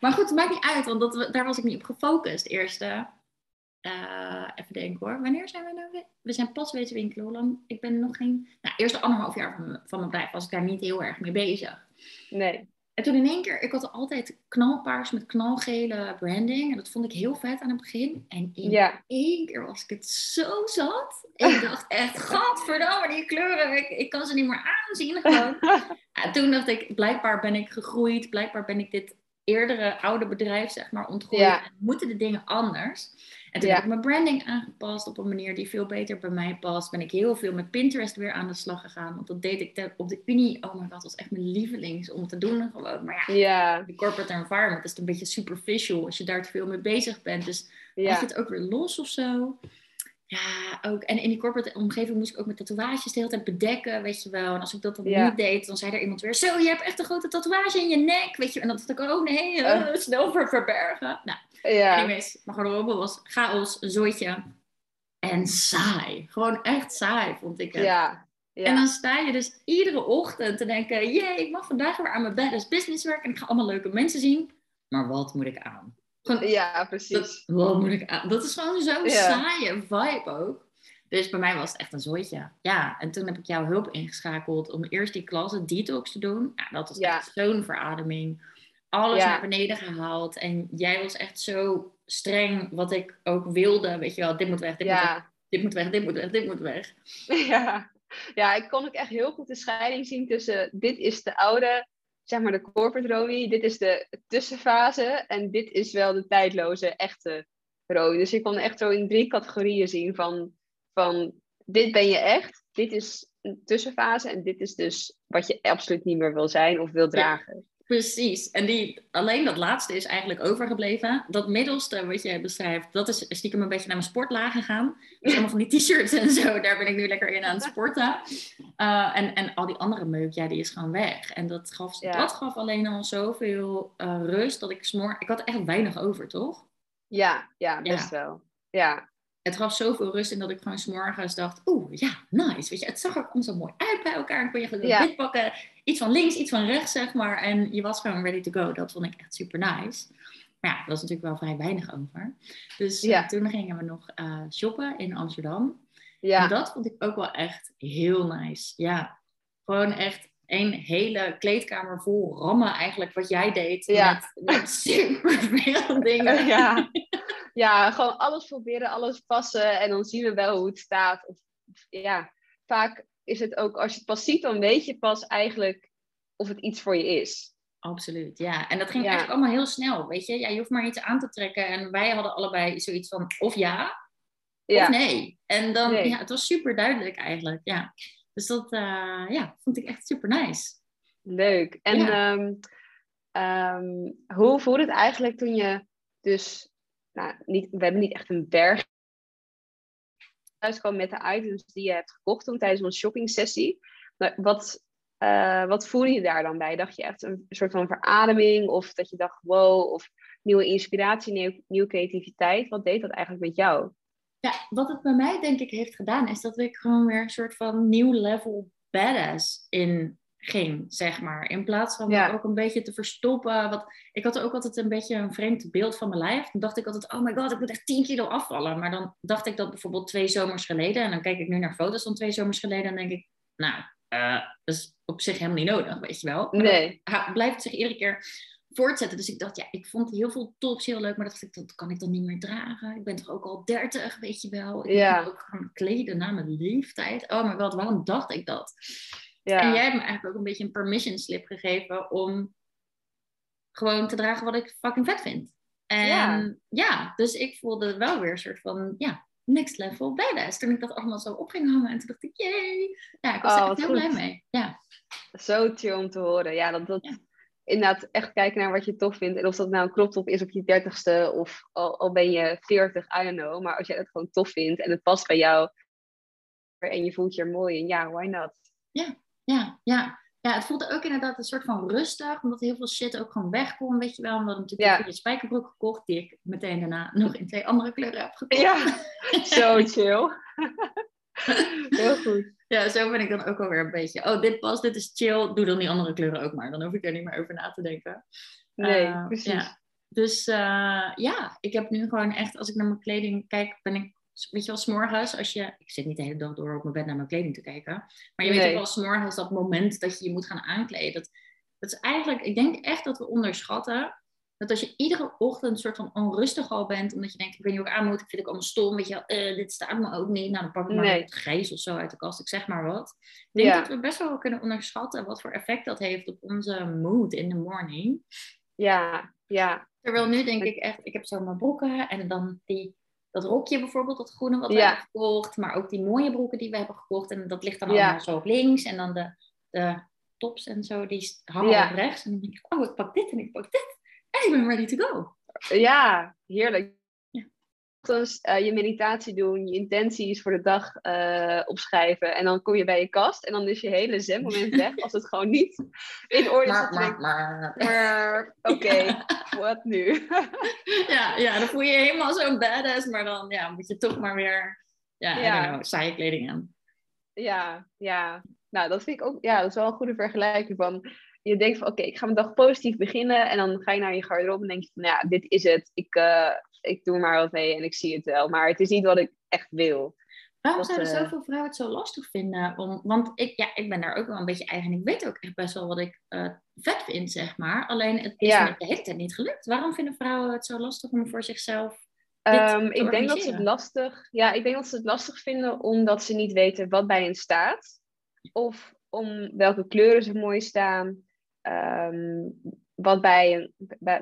Maar goed, het maakt niet uit, want dat, daar was ik niet op gefocust. Eerste, eh, even denken hoor, wanneer zijn we nou weer? We zijn pas wezen winkelen, hoe lang? Ik ben nog geen... Nou, eerste anderhalf jaar van, mijn- van mijn bedrijf was ik daar niet heel erg mee bezig. Nee. En toen in één keer, ik had altijd knalpaars met knalgele branding. En dat vond ik heel vet aan het begin. En in Ja. één keer was ik het zo zat. Ik dacht echt, <laughs> gadverdamme, die kleuren, ik, ik kan ze niet meer aanzien gewoon. <laughs> Toen dacht ik, blijkbaar ben ik gegroeid. Blijkbaar ben ik dit eerdere oude bedrijf, zeg maar, ontgroeid. Ja. En moeten de dingen anders. En toen Ja. heb ik mijn branding aangepast op een manier die veel beter bij mij past. Ben ik heel veel met Pinterest weer aan de slag gegaan. Want dat deed ik op de Unie. Oh my god, dat was echt mijn lievelings om te doen gewoon. Maar ja, Ja, de corporate environment is een beetje superficial als je daar te veel mee bezig bent. Dus ja. het ook weer los of zo. Ja, ook. En in die corporate omgeving moest ik ook met tatoeages de hele tijd bedekken, weet je wel. En als ik dat dan Ja. niet deed, dan zei er iemand weer... Zo, je hebt echt een grote tatoeage in je nek, weet je. En dan dacht ik, oh nee, eh, Oh. snel ver verbergen. Nou, ja. anyways, mijn garderobe was chaos, een zooitje. En saai. Gewoon echt saai, vond ik het. Ja. En dan sta je dus iedere ochtend te denken... Jee, ik mag vandaag weer aan mijn badass business werken. En ik ga allemaal leuke mensen zien. Maar wat moet ik aan? Gewoon, ja, precies. dat, wat moet ik aan? Dat is gewoon zo'n Ja. saaie vibe ook. Dus bij mij was het echt een zooitje. Ja, en toen heb ik jouw hulp ingeschakeld om eerst die klasse detox te doen. Ja, dat was Ja. echt zo'n verademing. Alles Ja. naar beneden gehaald. En jij was echt zo streng wat ik ook wilde. Weet je wel, dit moet weg, dit moet weg, dit moet weg, dit moet weg, dit moet weg. <laughs> Ja. ja, ik kon ook echt heel goed de scheiding zien tussen dit is de oude, zeg maar de corporate Romy, dit is de tussenfase en dit is wel de tijdloze, echte Romy. Dus ik kon echt zo in drie categorieën zien van, van dit ben je echt, dit is een tussenfase en dit is dus wat je absoluut niet meer wil zijn of wil dragen. Precies. En die, alleen dat laatste is eigenlijk overgebleven. Dat middelste wat je beschrijft, dat is stiekem een beetje naar mijn sportlaag gegaan. Dus <laughs> allemaal van die t-shirts en zo, daar ben ik nu lekker in aan het sporten. Uh, en, en al die andere meuk, ja, die is gewoon weg. En dat gaf, Ja. dat gaf alleen al zoveel uh, rust dat ik smoor... Ik had echt weinig over, toch? Ja, ja, best wel. Ja, Het gaf zoveel rust in dat ik gewoon s'morgens dacht, oeh, ja, nice. Weet je, het zag er allemaal zo mooi uit bij elkaar. Dan kon je gewoon Ja. dit pakken, iets van links, iets van rechts, zeg maar. En je was gewoon ready to go. Dat vond ik echt super nice. Maar ja, er was natuurlijk wel vrij weinig over. Dus eh, Ja. toen gingen we nog eh, shoppen in Amsterdam. ja. En dat vond ik ook wel echt heel nice. Ja, gewoon echt een hele kleedkamer vol rammen eigenlijk wat jij deed. Ja. Met, met <laughs> super veel dingen. Ja. ja, gewoon alles proberen, alles passen en dan zien we wel hoe het staat. Of- ja, vaak is het ook, als je het pas ziet, dan weet je pas eigenlijk of het iets voor je is. Absoluut, ja. En dat ging Ja. eigenlijk allemaal heel snel, weet je. Ja, je hoeft maar iets aan te trekken. En wij hadden allebei zoiets van of ja, Ja, of nee. En dan, Nee. ja, het was super duidelijk eigenlijk, ja. Dus dat, eh, ja, vond ik echt super nice. leuk. En Ja. ehm, ehm, hoe voelde het eigenlijk toen je dus, nou, niet, we hebben niet echt een berg thuis kwam met de items die je hebt gekocht toen tijdens onze shopping sessie. Wat, eh, wat voelde je daar dan bij? Dacht je echt een soort van verademing? Of dat je dacht, wow, of nieuwe inspiratie, nieuw, nieuwe creativiteit? Wat deed dat eigenlijk met jou? Ja, wat het bij mij denk ik heeft gedaan, is dat ik gewoon weer een soort van nieuw level badass in ging, zeg maar. In plaats van Ja. ook een beetje te verstoppen. Want ik had ook altijd een beetje een vreemd beeld van mijn lijf. Dan dacht ik altijd, oh my god, ik moet echt 10 kilo afvallen. Maar dan dacht ik dat bijvoorbeeld twee zomers geleden. En dan kijk ik nu naar foto's van twee zomers geleden. En denk ik, nou, eh, dat is op zich helemaal niet nodig, weet je wel. Maar Nee. ha- blijft het zich iedere keer voortzetten. Dus ik dacht, ja, ik vond heel veel tops heel leuk, maar dacht ik, dat kan ik dan niet meer dragen. Ik ben toch ook al 30, weet je wel. Ik Ja. moet ook gaan kleden na mijn leeftijd. Oh my god, waarom dacht ik dat? Ja. En jij hebt me eigenlijk ook een beetje een permission slip gegeven om gewoon te dragen wat ik fucking vet vind. En ja, Ja. dus ik voelde wel weer een soort van, ja, next level badass. Toen ik dat allemaal zo op ging hangen en toen dacht ik, yay. Ja, ik was Oh, er echt heel goed. blij mee. Ja, Zo chill om te horen. Ja, dat, dat Ja. inderdaad echt kijken naar wat je tof vindt. En of dat nou een crop top is op je dertigste of al, al ben je veertig, I don't know. Maar als jij het gewoon tof vindt en het past bij jou en je voelt je er mooi in, ja, why not? ja, ja. Ja, het voelde ook inderdaad een soort van rustig, omdat heel veel shit ook gewoon weg kon, weet je wel. We hadden natuurlijk Ja. een spijkerbroek gekocht, die ik meteen daarna nog in twee andere kleuren heb gekocht. Ja, <laughs> zo chill. Heel goed. Ja, zo ben ik dan ook alweer een beetje. Oh, dit past, dit is chill. Doe dan die andere kleuren ook maar. Dan hoef ik er niet meer over na te denken. Nee, Eh, precies. ja. Dus eh, ja, ik heb nu gewoon echt, als ik naar mijn kleding kijk, ben ik, weet je wel, s'morgens, als je, ik zit niet de hele dag door op mijn bed naar mijn kleding te kijken, maar je weet ook wel, s'morgens dat moment dat je je moet gaan aankleden, dat Dat is eigenlijk, ik denk echt dat we onderschatten dat als je iedere ochtend een soort van onrustig al bent, omdat je denkt, ik weet niet hoe ik aan moet, ik vind ik allemaal stom, weet je uh, dit staat me ook niet, nou dan pak ik maar nee. grijs of zo uit de kast, ik zeg maar wat. Ik denk dat we best wel kunnen onderschatten wat voor effect dat heeft op onze mood in the morning. Ja, ja. Terwijl nu denk ik echt, ik heb zo mijn broeken en dan die, dat rokje bijvoorbeeld, dat groene wat we hebben gekocht, maar ook die mooie broeken die we hebben gekocht. En dat ligt dan allemaal zo op links en dan de, de tops en zo, die hangen op rechts. En dan denk ik, oh ik pak dit en ik pak dit. En ik ben ready to go. Ja, heerlijk. Dus uh, je meditatie doen, je intenties voor de dag uh, opschrijven. En dan kom je bij je kast en dan is je hele zen-moment weg als het gewoon niet in orde is. Maar, maar, maar. Oké, <laughs> wat nu? ja, ja, dan voel je je helemaal zo'n badass, maar dan ja, moet je toch maar weer, ja, ja. Know, saaie kleding aan. Ja, ja. Nou, dat vind ik ook, ja, dat is wel een goede vergelijking van je denkt van oké, ik ga mijn dag positief beginnen. En dan ga je naar je garderobe en denk je van nou ja, dit is het. Ik, uh, ik doe maar wat mee en ik zie het wel. Maar het is niet wat ik echt wil. Waarom zouden uh, zoveel vrouwen het zo lastig vinden? Om, want ik, ja, ik ben daar ook wel een beetje eigen. Ik weet ook echt best wel wat ik uh, vet vind, zeg maar. Alleen het is ja. me de hele tijd niet gelukt. Waarom vinden vrouwen het zo lastig om voor zichzelf Um, ik denk dat ze het lastig, ja, ik denk dat ze het lastig vinden omdat ze niet weten wat bij hen staat. Of om welke kleuren ze mooi staan. Ehm, wat, bij een,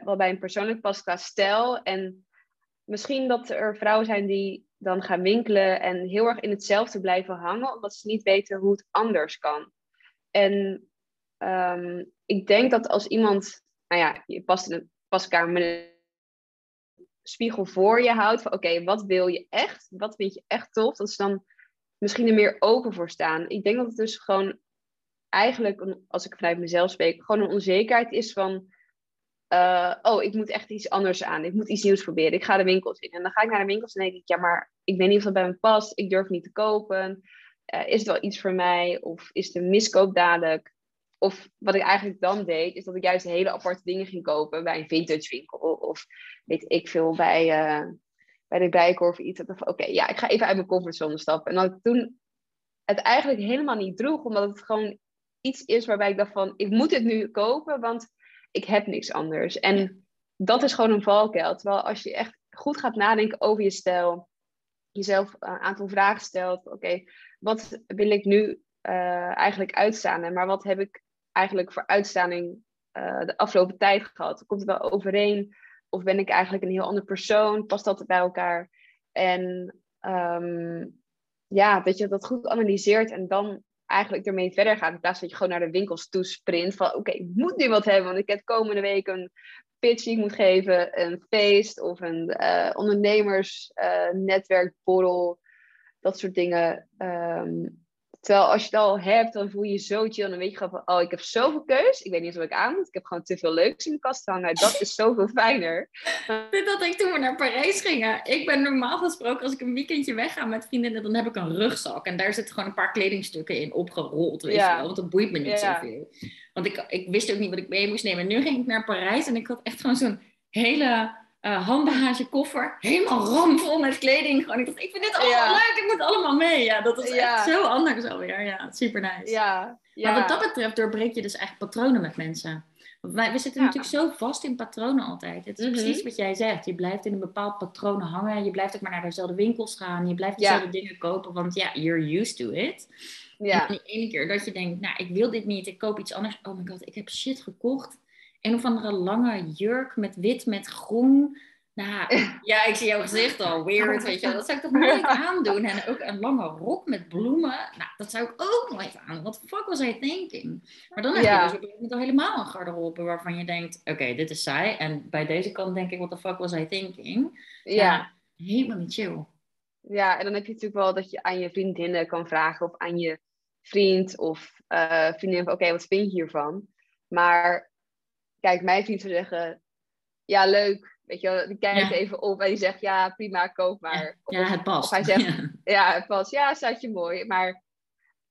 wat bij een persoonlijk past stijl. En misschien dat er vrouwen zijn die dan gaan winkelen en heel erg in hetzelfde blijven hangen, omdat ze niet weten hoe het anders kan. En ehm, ik denk dat als iemand, nou ja, je past in een met een spiegel voor je houdt, van oké, wat wil je echt? Wat vind je echt tof? Dat ze dan misschien er meer open voor staan. Ik denk dat het dus gewoon eigenlijk, als ik vanuit mezelf spreek, gewoon een onzekerheid is van, uh, oh, ik moet echt iets anders aan. Ik moet iets nieuws proberen. Ik ga de winkels in. En dan ga ik naar de winkels en denk ik, ja, maar ik weet niet of dat bij me past. Ik durf niet te kopen. Uh, is het wel iets voor mij? Of is het miskoop dadelijk? Of wat ik eigenlijk dan deed, is dat ik juist hele aparte dingen ging kopen bij een vintage winkel. Of weet ik veel, bij, uh, bij de Bijenkorf of iets. Oké, ja, ik ga even uit mijn comfortzone stappen. En ik toen het eigenlijk helemaal niet droeg, omdat het gewoon iets is waarbij ik dacht van, ik moet het nu kopen, want ik heb niks anders. En dat is gewoon een valkuil. Terwijl als je echt goed gaat nadenken over je stijl, jezelf een aantal vragen stelt, oké, wat wil ik nu uh, eigenlijk uitstaan? Maar wat heb ik eigenlijk voor uitstaning uh, de afgelopen tijd gehad? Komt het wel overeen? Of ben ik eigenlijk een heel ander persoon? Past dat bij elkaar? En um, ja, dat je dat goed analyseert en dan eigenlijk ermee verder gaat. In plaats dat je gewoon naar de winkels toe sprint. Van oké, ik moet nu wat hebben. Want ik heb komende week een pitch die ik moet geven. Een feest of een uh, ondernemersnetwerkborrel. dat soort dingen. Um, Terwijl als je het al hebt, dan voel je je zo chill. Dan weet je gewoon van, oh, ik heb zoveel keus. Ik weet niet wat ik aan moet. Ik heb gewoon te veel leuks in de kast hangen. Dat is zoveel fijner. <laughs> Had ik toen we naar Parijs gingen. Ik ben normaal gesproken, als ik een weekendje wegga met vriendinnen, dan heb ik een rugzak. En daar zitten gewoon een paar kledingstukken in opgerold. Weet ja. je wel? Want dat boeit me niet ja. zoveel. Want ik, ik wist ook niet wat ik mee moest nemen. En nu ging ik naar Parijs en ik had echt gewoon zo'n hele uh, handbagagekoffer. Helemaal ramvol met kleding. Gewoon, ik dacht, ik vind dit allemaal leuk. Ik moet allemaal mee. Ja, dat is echt zo anders alweer. Ja, super nice. Ja, ja. Maar wat dat betreft doorbreek je dus eigenlijk patronen met mensen. Want wij, we zitten natuurlijk zo vast in patronen altijd. Het is mhm. precies wat jij zegt. Je blijft in een bepaald patroon hangen. Je blijft ook maar naar dezelfde winkels gaan. Je blijft dezelfde dingen kopen. Want ja, you're used to it. Ja. En ene keer dat je denkt, nou, ik wil dit niet. Ik koop iets anders. Oh my god, ik heb shit gekocht een of andere lange jurk met wit met groen. Nou, <laughs> ja, ik zie jouw gezicht al. Weird, weet je Dat zou ik toch nooit <laughs> aandoen. En ook een lange rok met bloemen. Nou, dat zou ik ook nooit aan. What the fuck was I thinking? Maar dan heb je dus op al helemaal een garderobe waarvan je denkt... Oké, dit is saai. En bij deze kant denk ik, what the fuck was I thinking? Ja. helemaal niet chill. Ja, en dan heb je natuurlijk wel dat je aan je vriendinnen kan vragen... of aan je vriend of uh, vriendin oké, wat vind je hiervan? Maar kijk, mijn vriend zou zeggen, ja, leuk. Weet je, die kijkt even op en die zegt, ja, prima, koop maar. Ja, het past. Of hij zegt, <laughs> ja. het past. Ja, staat je mooi. Maar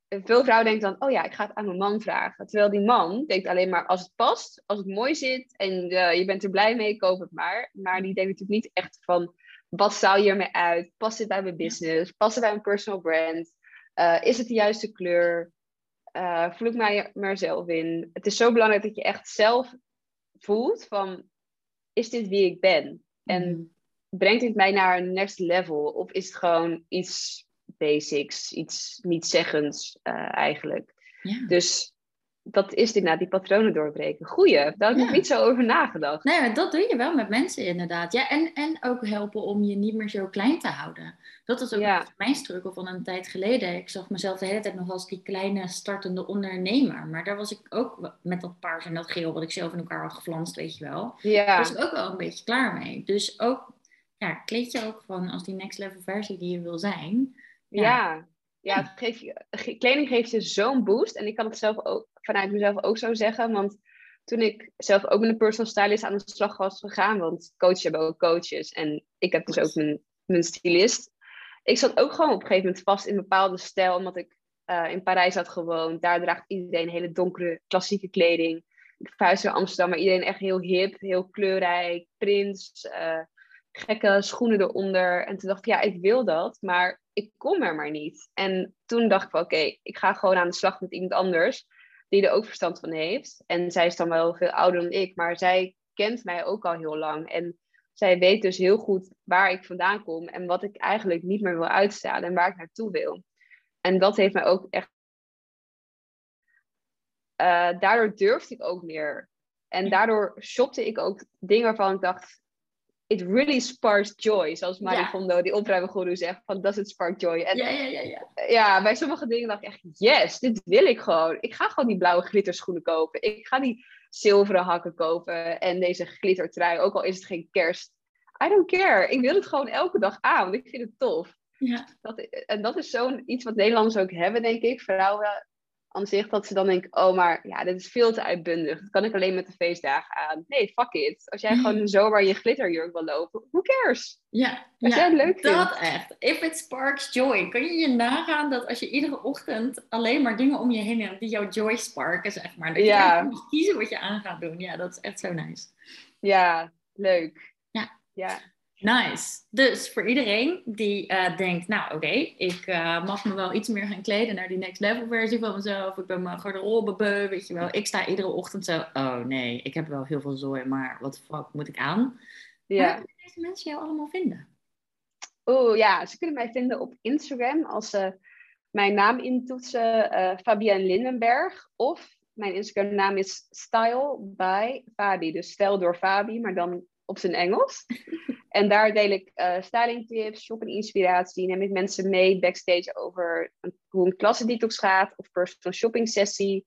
veel vrouwen denken dan, oh ja, ik ga het aan mijn man vragen. Terwijl die man denkt alleen maar, als het past, als het mooi zit en uh, je bent er blij mee, koop het maar. Maar die denkt natuurlijk niet echt van, wat zou je ermee uit? Past dit bij mijn business? Past het bij mijn personal brand? Uh, is het de juiste kleur? uh, voel ik mij mezelf in. Het is zo belangrijk dat je echt zelf voelt van, is dit wie ik ben? En mhm. brengt dit mij naar een next level? Of is het gewoon iets basics, iets niet zeggends uh, eigenlijk? Ja. Dus dat is inderdaad die patronen doorbreken. Goeie, daar heb ik nog niet zo over nagedacht. Nee, maar dat doe je wel met mensen inderdaad. Ja, en, en ook helpen om je niet meer zo klein te houden. Dat was ook mijn struggle van een tijd geleden. Ik zag mezelf de hele tijd nog als die kleine startende ondernemer. Maar daar was ik ook met dat paars en dat geel wat ik zelf in elkaar had geflanst, weet je wel. Ja. Daar was ik ook wel een beetje klaar mee. Dus ook, ja, kleed je ook van als die next level versie die je wil zijn. ja. Ja, geeft kleding geeft je zo'n boost. En ik kan het zelf ook vanuit mezelf ook zo zeggen. Want toen ik zelf ook met een personal stylist aan de slag was gegaan, want coaches hebben ook coaches en ik heb dus ook mijn, mijn stylist. Ik zat ook gewoon op een gegeven moment vast in een bepaalde stijl, omdat ik uh, in Parijs had gewoond. Daar draagt iedereen hele donkere, klassieke kleding. Ik verhuisde naar Amsterdam, maar iedereen echt heel hip, heel kleurrijk, prins, uh, gekke schoenen eronder. En toen dacht ik, ja, ik wil dat, maar ik kom er maar niet. En toen dacht ik van, oké, ik ga gewoon aan de slag met iemand anders die er ook verstand van heeft. En zij is dan wel veel ouder dan ik, maar zij kent mij ook al heel lang. En zij weet dus heel goed waar ik vandaan kom en wat ik eigenlijk niet meer wil uitstralen en waar ik naartoe wil. En dat heeft mij ook echt. Uh, daardoor durfde ik ook meer. En daardoor shopte ik ook dingen waarvan ik dacht, it really sparks joy. Zoals Marie ja. Kondo, die opruimgoeroe, zegt van, does it spark joy? En, ja, ja, ja, ja. Ja, bij sommige dingen dacht ik echt, yes, dit wil ik gewoon. Ik ga gewoon die blauwe glitterschoenen kopen. Ik ga die zilveren hakken kopen en deze glittertrui, ook al is het geen kerst. I don't care. Ik wil het gewoon elke dag aan, want ik vind het tof. Ja. Dat, en dat is zo'n iets wat Nederlanders ook hebben, denk ik. Vrouwen aan zich dat ze dan denken, oh maar ja, dit is veel te uitbundig. Dat kan ik alleen met de feestdagen aan. Nee, fuck it. Als jij gewoon <laughs> zomaar je glitterjurk wil lopen, who cares? Ja, als ja, jij het leuk vindt. dat echt. If it sparks joy. Kun je je nagaan dat als je iedere ochtend alleen maar dingen om je heen hebt die jouw joy sparken, zeg maar. Dat je ja. kiezen wat je aan gaat doen. Ja, dat is echt zo nice. Ja, leuk. Ja. Ja. Nice. Dus voor iedereen die uh, denkt, nou oké, ik uh, mag me wel iets meer gaan kleden naar die next level versie van mezelf. Ik ben mijn garderobe beu, weet je wel. Ik sta iedere ochtend zo, oh nee, ik heb wel heel veel zooi, maar wat fuck moet ik aan? Ja. Waar kunnen deze mensen jou allemaal vinden? Oh ja, ze kunnen mij vinden op Instagram als ze mijn naam intoetsen, uh, Fabienne Lindenberg. Of mijn Instagram naam is Style by Fabi. Dus stijl door Fabi, maar dan op zijn Engels. <laughs> En daar deel ik uh, styling tips, shopping inspiratie. Neem ik mensen mee backstage over hoe een klasse detox gaat. Of personal shopping sessie.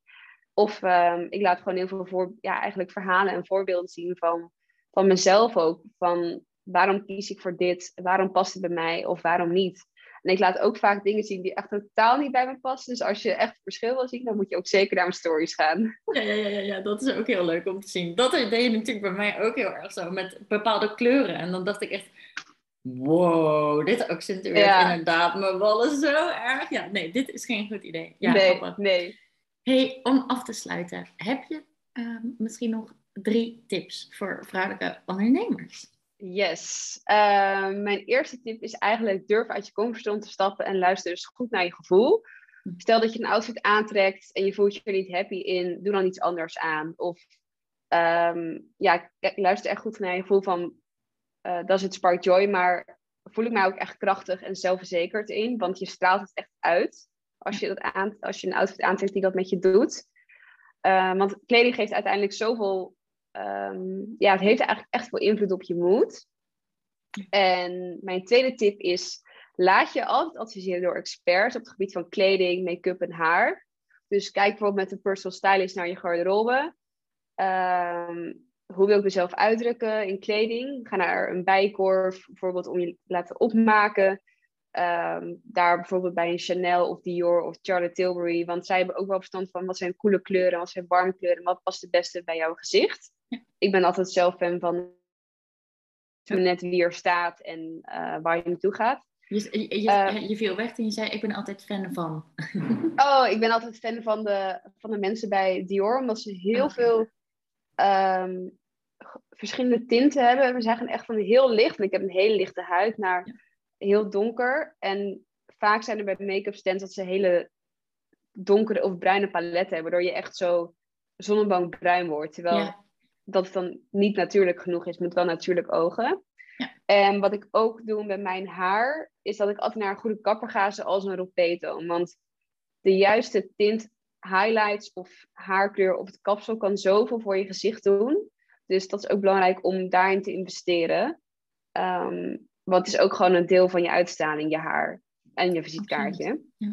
Of um, ik laat gewoon heel veel voor, ja, eigenlijk verhalen en voorbeelden zien van, van mezelf ook. Van waarom kies ik voor dit? Waarom past het bij mij? Of waarom niet? En ik laat ook vaak dingen zien die echt totaal niet bij me passen. Dus als je echt verschil wil zien, dan moet je ook zeker naar mijn stories gaan. Ja, ja, ja, ja, dat is ook heel leuk om te zien. Dat deed je natuurlijk bij mij ook heel erg zo, met bepaalde kleuren. En dan dacht ik echt, wow, dit accentueert ja. inderdaad mijn wallen zo erg. Ja, nee, dit is geen goed idee. Ja, nee, nee. hey, om af te sluiten, heb je ehm, misschien nog drie tips voor vrouwelijke ondernemers? Yes. Ehm, mijn eerste tip is eigenlijk durf uit je comfortzone te stappen en luister dus goed naar je gevoel. Stel dat je een outfit aantrekt en je voelt je er niet happy in, doe dan iets anders aan. Of um, ja, luister echt goed naar je gevoel van, uh, dat is het spark joy, maar voel ik mij ook echt krachtig en zelfverzekerd in, want je straalt het echt uit als je, dat aan, als je een outfit aantrekt die dat met je doet. Uh, want kleding geeft uiteindelijk zoveel Ehm, ja, het heeft eigenlijk echt veel invloed op je moed. En mijn tweede tip is, laat je altijd adviseren door experts op het gebied van kleding, make-up en haar. Dus kijk bijvoorbeeld met een personal stylist naar je garderobe. Um, hoe wil ik mezelf uitdrukken in kleding? Ga naar een bijkorf, bijvoorbeeld om je te laten opmaken. Ehm, daar bijvoorbeeld bij een Chanel of Dior of Charlotte Tilbury. Want zij hebben ook wel verstand van wat zijn coole kleuren, wat zijn warme kleuren, wat past het beste bij jouw gezicht. <laughs> Ik ben altijd zelf fan van net wie er staat en uh, waar je naartoe gaat. Je, je, je, viel weg en je zei, ik ben altijd fan van. <laughs> oh, ik ben altijd fan van de, van de mensen bij Dior, omdat ze heel veel um, verschillende tinten hebben. We zeggen echt van heel licht, ik heb een hele lichte huid, naar heel donker. En vaak zijn er bij make-up stands dat ze hele donkere of bruine paletten hebben, waardoor je echt zo zonnebankbruin wordt. Terwijl dat het dan niet natuurlijk genoeg is, met wel natuurlijk ogen. Ja. En wat ik ook doe met mijn haar, is dat ik altijd naar een goede kapper ga, zoals een ropeto. Want de juiste tint highlights of haarkleur op het kapsel kan zoveel voor je gezicht doen. Dus dat is ook belangrijk om daarin te investeren. Um, want het is ook gewoon een deel van je uitstraling, je haar en je visitekaartje. Ja.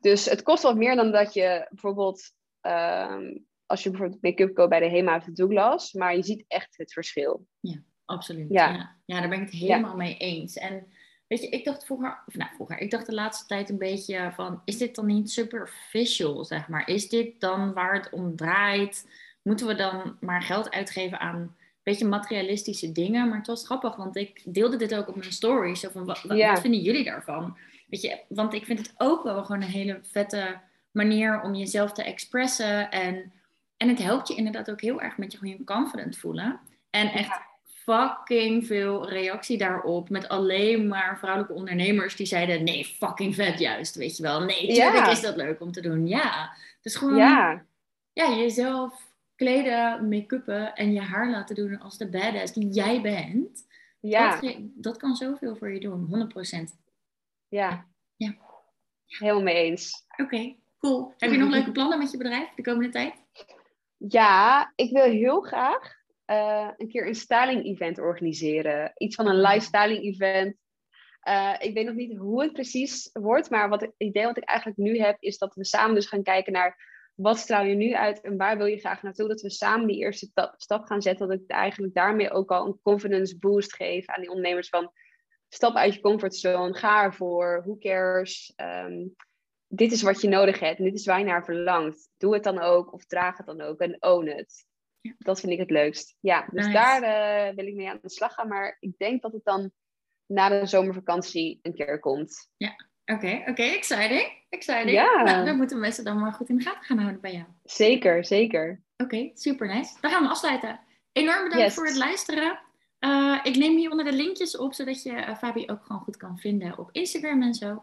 Dus het kost wat meer dan dat je bijvoorbeeld, um, als je bijvoorbeeld make-up koopt bij de Hema of de Douglas, maar je ziet echt het verschil. Ja, absoluut. Ja, ja. daar ben ik het helemaal mee eens. En weet je, ik dacht vroeger, of nou vroeger, ik dacht de laatste tijd een beetje van, is dit dan niet superficial, zeg maar? Is dit dan waar het om draait? Moeten we dan maar geld uitgeven aan beetje materialistische dingen. Maar het was grappig, want ik deelde dit ook op mijn stories. Zo van, wat, wat, vinden jullie daarvan? Weet je, want ik vind het ook wel gewoon een hele vette manier om jezelf te expressen. En, en het helpt je inderdaad ook heel erg met je gewoon confident voelen. En echt fucking veel reactie daarop. Met alleen maar vrouwelijke ondernemers die zeiden: nee, fucking vet juist. Weet je wel. Nee, tuurlijk is dat leuk om te doen. Ja. Dus gewoon ja. Ja, jezelf kleden, make-uppen en je haar laten doen als de badass die jij bent. Ja. Dat, dat kan zoveel voor je doen, 100%. Ja. ja. Helemaal mee eens. Oké, cool. Heb je nog <laughs> leuke plannen met je bedrijf de komende tijd? Ja, ik wil heel graag uh, een keer een styling event organiseren. Iets van een live styling event. Uh, ik weet nog niet hoe het precies wordt, maar wat het idee wat ik eigenlijk nu heb, is dat we samen dus gaan kijken naar wat straal je nu uit en waar wil je graag naartoe? Dat we samen die eerste stap gaan zetten. Dat ik eigenlijk daarmee ook al een confidence boost geef aan die ondernemers van stap uit je comfortzone, ga ervoor, who cares? Um, dit is wat je nodig hebt en dit is waar je naar verlangt. Doe het dan ook of draag het dan ook en own. Ja. Dat vind ik het leukst. Ja, dus daar uh, wil ik mee aan de slag gaan. Maar ik denk dat het dan na de zomervakantie een keer komt. Ja, Oké, oké, exciting. Exciting. Ja. Nou, dan moeten mensen dan maar goed in de gaten gaan houden bij jou. Zeker, zeker. Oké, super nice. Dan gaan we afsluiten. Enorm bedankt voor het luisteren. Uh, ik neem hieronder de linkjes op, zodat je uh, Fabi ook gewoon goed kan vinden op Instagram en zo.